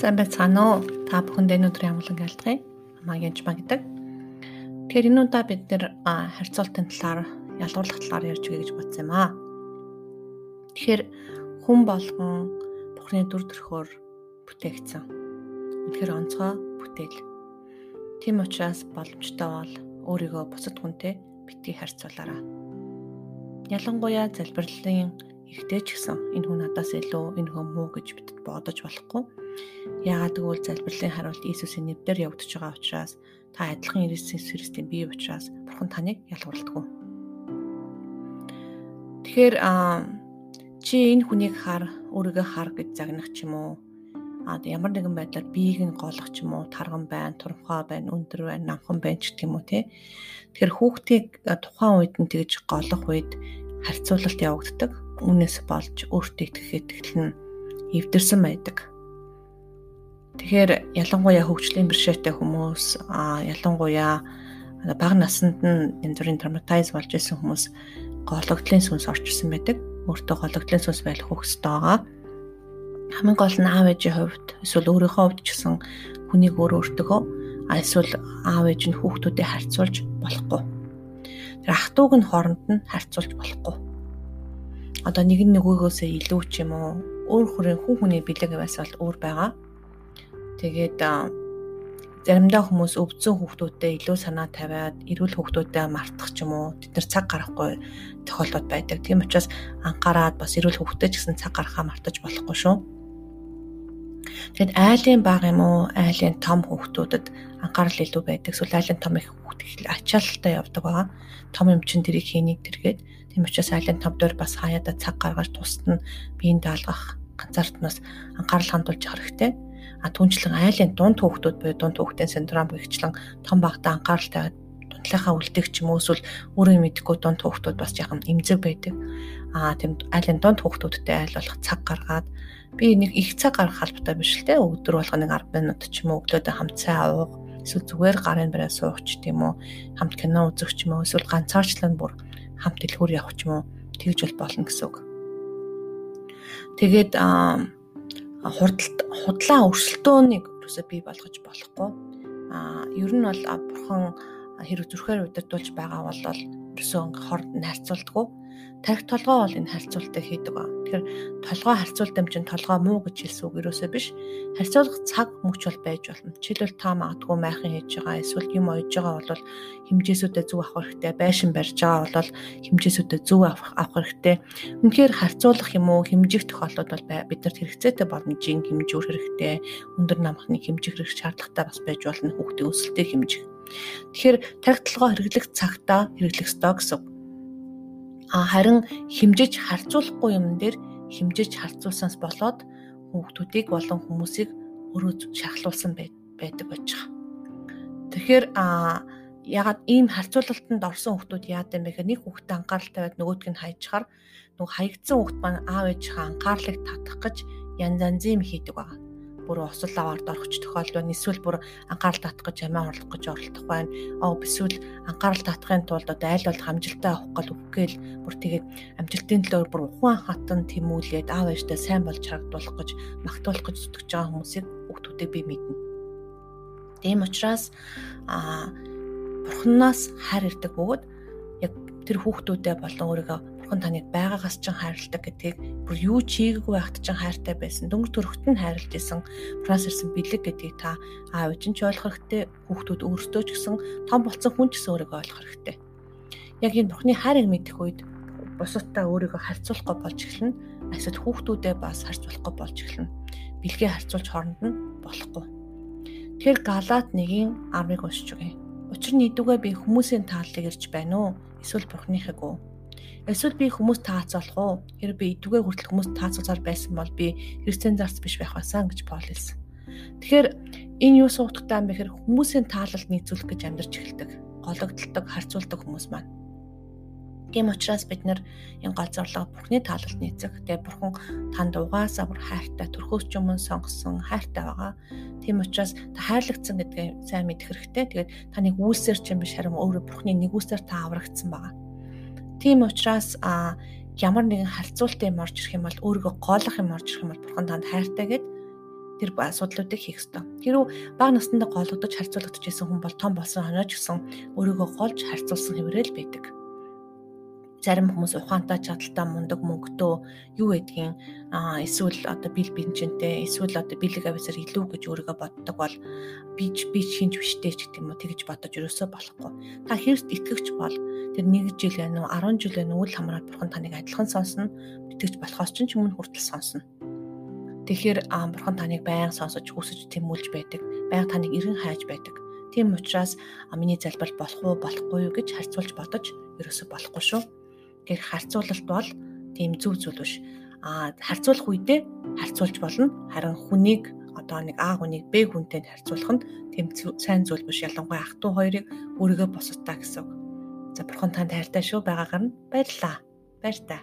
Сайн байцгаана уу? Та бүхэнд энэ өдрийн амгалан гэлтгий. Маягч ба гэдэг. Тэгэхээр энэ удаа бид нэр харьцуултын талаар ялгуурлах талаар ярьж өгье гэж бодсон юм аа. Тэгэхээр хүн болгон Бурхны дүр төрхөөр бүтээгдсэн. Тэгэхээр онцгой бүтээл. Тийм учраас боломжтой бол өөрийгөө бусад хүнтэй битгий харьцуулаарай. Ялангуяа залбирлын ихтэй ч гэсэн энэ хүн надаас илүү энэ хүн муу гэж бидэд бодож болохгүй. Яагаад гэвэл залбирлын хариулт Иесусийн нэрээр явагдаж байгаа учраас та адилхан Иесус Христийн бие учраас Бурхан таныг ялгуулдаг. Тэгэхээр чи энэ хүнийг хар өөрийгөө хар гэж загнах ч юм уу а ямар нэгэн байдлаар биеийг нь голох ч юм уу тарган байна, турамхай байна, өндөр байна, намхан байна ч гэх юм уу тий. Тэгэхээр хүүхдийг тухайн үед нь тэгж голох үед харьцуулалт явагддаг үнээс болж өөртөө итгэх итгэл нь эвдэрсэн байдаг. Тэгэхээр ялангуяа хөгжлийн бэрхшээлтэй хүмүүс а ялангуяа бага наснд нь янз бүрийн травматайз болж исэн хүмүүс гологдлын сүнс орчсон байдаг. Өөртөө гологдлын сүнс байх хөхстэй байгаа. Хамгийн гол нь аав ээжийн хувьд эсвэл өөрийнхөө хувьд ч гэсэн хүнийг өөр өөртөө эсвэл аав ээж нь хүүхдүүдэд харьцуулж болохгүй. Ах トゥ уг нь хооронд нь харьцуулж болохгүй одоо нэг нь нөгөөгөөсөө илүү ч юм уу өөр хүрээ хүн хүний бэлэг бас бол өөр байгаа. Тэгээд заримдаа хүмүүс өвдсөн хүүхдүүдтэй илүү санаа тавиад эрүүл хүүхдүүдэд мартах ч юм уу тэд нар цаг гарахгүй тохиолдод байдаг. Тийм учраас анхаарад бас эрүүл хүүхдэд ч гэсэн цаг гаргахаа мартаж болохгүй шүү. Тэгэд айлын баг юм уу айлын том хүүхдүүдэд анхаарал илүү байдаг. Эсвэл айлын том их хүүхд их ачаалттай явдаг байгаа. Том юм чин тэрийг хийнийг тэргээд Тийм учраас айлын тав дээр бас хаяада цаг гаргаж тусад нь биеинд даалгах ганцаарднаас анхаарал хандуулж хэрэгтэй. А түнчлэн айлын дунд хүүхдүүд буюу дунд хүүхдийн синдром гихчлэн том багтаа анхааралтай дундлахаа үлдэх ч юм уу эсвэл өөрөө мэдхгүй дунд хүүхдүүд бас яхан эмзэг байдаг. Аа тийм айлын дунд хүүхдүүдтэй айл болох цаг гаргаад би нэг их цаг гаргах албатай биш л те өдөр болго нэг 10 минут ч юм уу өглөөдөө хамт цай уух эсвэл зүгээр гарын бараа суух ч тийм үү хамт кино үзэх ч юм уу эсвэл ганцаарчлан бүр хамт дэлгүүр явах ч юм уу тэгж бол болно гэсэн үг. Тэгээд хурдалт худлаа өрсөлдөөнийг юусоо бий болгож болохгүй. А ер нь бол бурхан хэрэг зүрхээр удирдуулж байгаа бол ерөөсөө хорд нь харьцуулдаггүй тарих толгой бол энэ харьцуултыг хийдэг ба. Тэгэхээр толгой харьцуулт юм чинь толгой муу гэж хэлсэн үг ерөөсөө биш. Харьцуулах цаг мөч бол байж болно. Жишээлбэл та магадгүй майхан хийж байгаа эсвэл юм ойж байгаа бол хэмжээсүүдэд зөв авах хэрэгтэй, байшин барьж байгаа бол хэмжээсүүдэд зөв авах хэрэгтэй. Үнэхээр харьцуулах юм уу хэмжих тохиолдол бол биднэрт хэрэгцээтэй болно. Жин хэмжүүр хэрэгтэй, өндөр намхны хэмжих хэрэг шаардлагатай бас байж болно хүүхдийн өсөлтийг хэмжих. Тэгэхээр тарих толгой хэрэглэх цагтаа хэрэглэх ёстой гэсэн харин химжиж харьцуулахгүй юм дээр химжиж харьцуулсанаас болоод хүүхдүүдийг болон хүмүүсийг өөрөө шахлуулсан байдаг байж байгаа. Тэгэхээр а ягаад ийм харьцуулалтанд орсон хүүхдүүд яад юм бэ гэхээр нэг хүүхдэд анхаарал тавиад нөгөөдг нь хайчаар нөгөө хаягдсан хүүхд маань аав ээжийнхээ анхаарлыг татах гэж янз янзын хийдэг байгаа бүр осол аваард орохч тохиолдол байна. Эсвэл бүр анхаарал татах гэж амиа орлох гэж оролдох байна. Аа эсвэл анхаарал татахын тулд одоо аль бол хамжилтаа авах гал үггээл бүр тэгээд амжилтын төлөө бүр ухаан хатан тэмүүлээд аав ээжтэй сайн болж харагдуулах гэж магтуулах гэж зүтгэж байгаа хүмүүсийг хүүхдүүдээ би мэднэ. Тийм учраас аа бурхнаас хайр ирдэг бөгөөд тэр хүүхдүүдэд болон өөрийгөө бурхан таныг байгаагаас ч хайрладаг гэдгийг бүр юу ч хийгээгүй байхад ч хайртай байсан. Дөнгөр төрөхт нь хайрлаж исэн. Франц ирсэн бэлэг гэдгийг та аав ээж нь ч ойлгох хэрэгтэй. Хүүхдүүд өөрсдөө ч гэсэн том болсон хүн ч гэсэн өөрийгөө ойлгох хэрэгтэй. Яг энэ бурхны хайрыг мэдэх үед бусадтай өөрийгөө харьцуулахгүй болж эхэлнэ. Эсвэл хүүхдүүдээ бас харьцуулахгүй болж эхэлнэ. Бэлгээ харьцуулж хооронд нь болохгүй. Тэгэхээр Галаат 1-ийн 10-ыг уншиж өгье. Учир нь идүүгээ би хүмүүсийн тааллыг ирж байна уу? Эсвэл бурхныхыг уу? Эсвэл би хүмүүс таацуулах уу? Хэрэг би идүгээ хүртэл хүмүүс таацуулаар байсан бол би Христэн зарц биш байх байсан гэж Паул хэлсэн. Тэгэхээр энэ юу суудахтай юм бэ гэхээр хүмүүсийн таалалд нийцүүлэх гэж амьдарч эхэлдэг. Гологдолдог, харьцуулдаг хүмүүс маань. Тийм учраас бид нэр гол зорилго Бурхны таалалд нийцэх. Тэгээ Бурхан танд угаасаа бүр хайртай төрхөөс ч өмнө сонгосон хайртай байгаа. Тийм учраас та хайрлагдсан гэдгээ сайн мэдэх хэрэгтэй. Тэгээд таны үйлсээр ч юм биш харин өөрөө Бурхны нэгүсээр та аврагдсан байгаа. Тийм учраас а ямар нэгэн харьцуултын юм орж ирэх юм бол өөрийгөө гоолох юм орж ирэх юм бол бурхан танд хайртай гэд тэр асуудлуудыг хийх ёстой. Хэрвээ бага насндаа голгодож харьцуулагдаж байсан хүн бол том болсон хонооч гэсэн өөрийгөө голж харьцуулсан хэврэл байдаг зарим хүмүүс ухаантай чадaltaй мундаг мөнгөтэй юу гэдгийг аа эсвэл одоо бил бенжинтэй эсвэл одоо бэлэг ависаар илүү гэж өөрийгөө боддог бол би би шинж биштэй ч гэдэг юм уу тэгж бодож өрөөсөө болохгүй. Та хэрэг итгэгч бол тэр 1 жил байна уу 10 жил байна уу үл хамраад бурхан таныг адилхан сонсно. Итгэж болохоос ч юм хүртэл сонсно. Тэгэхээр бурхан таныг байнга сонсож хүсэж тэмүүлж байдаг. Байнга таныг эргэн хайж байдаг. Тийм учраас миний залбирал болох уу болохгүй юу гэж харьцуулж бодож ерөөсөө болохгүй шүү гэх харьцуулалт бол тийм зөв зүйл биш. А харьцуулах үедээ харьцуулж болно. Харин хүнийг одоо нэг А хүнийг Б хүнтэй харьцуулах нь тийм сайн зүйл биш. Ялангуяа ах トゥ хоёрыг өөрийгөө босотаа гэсэн үг. За бурхан танд хайртай шүү байгаагаар нь баярлалаа. Баяр та.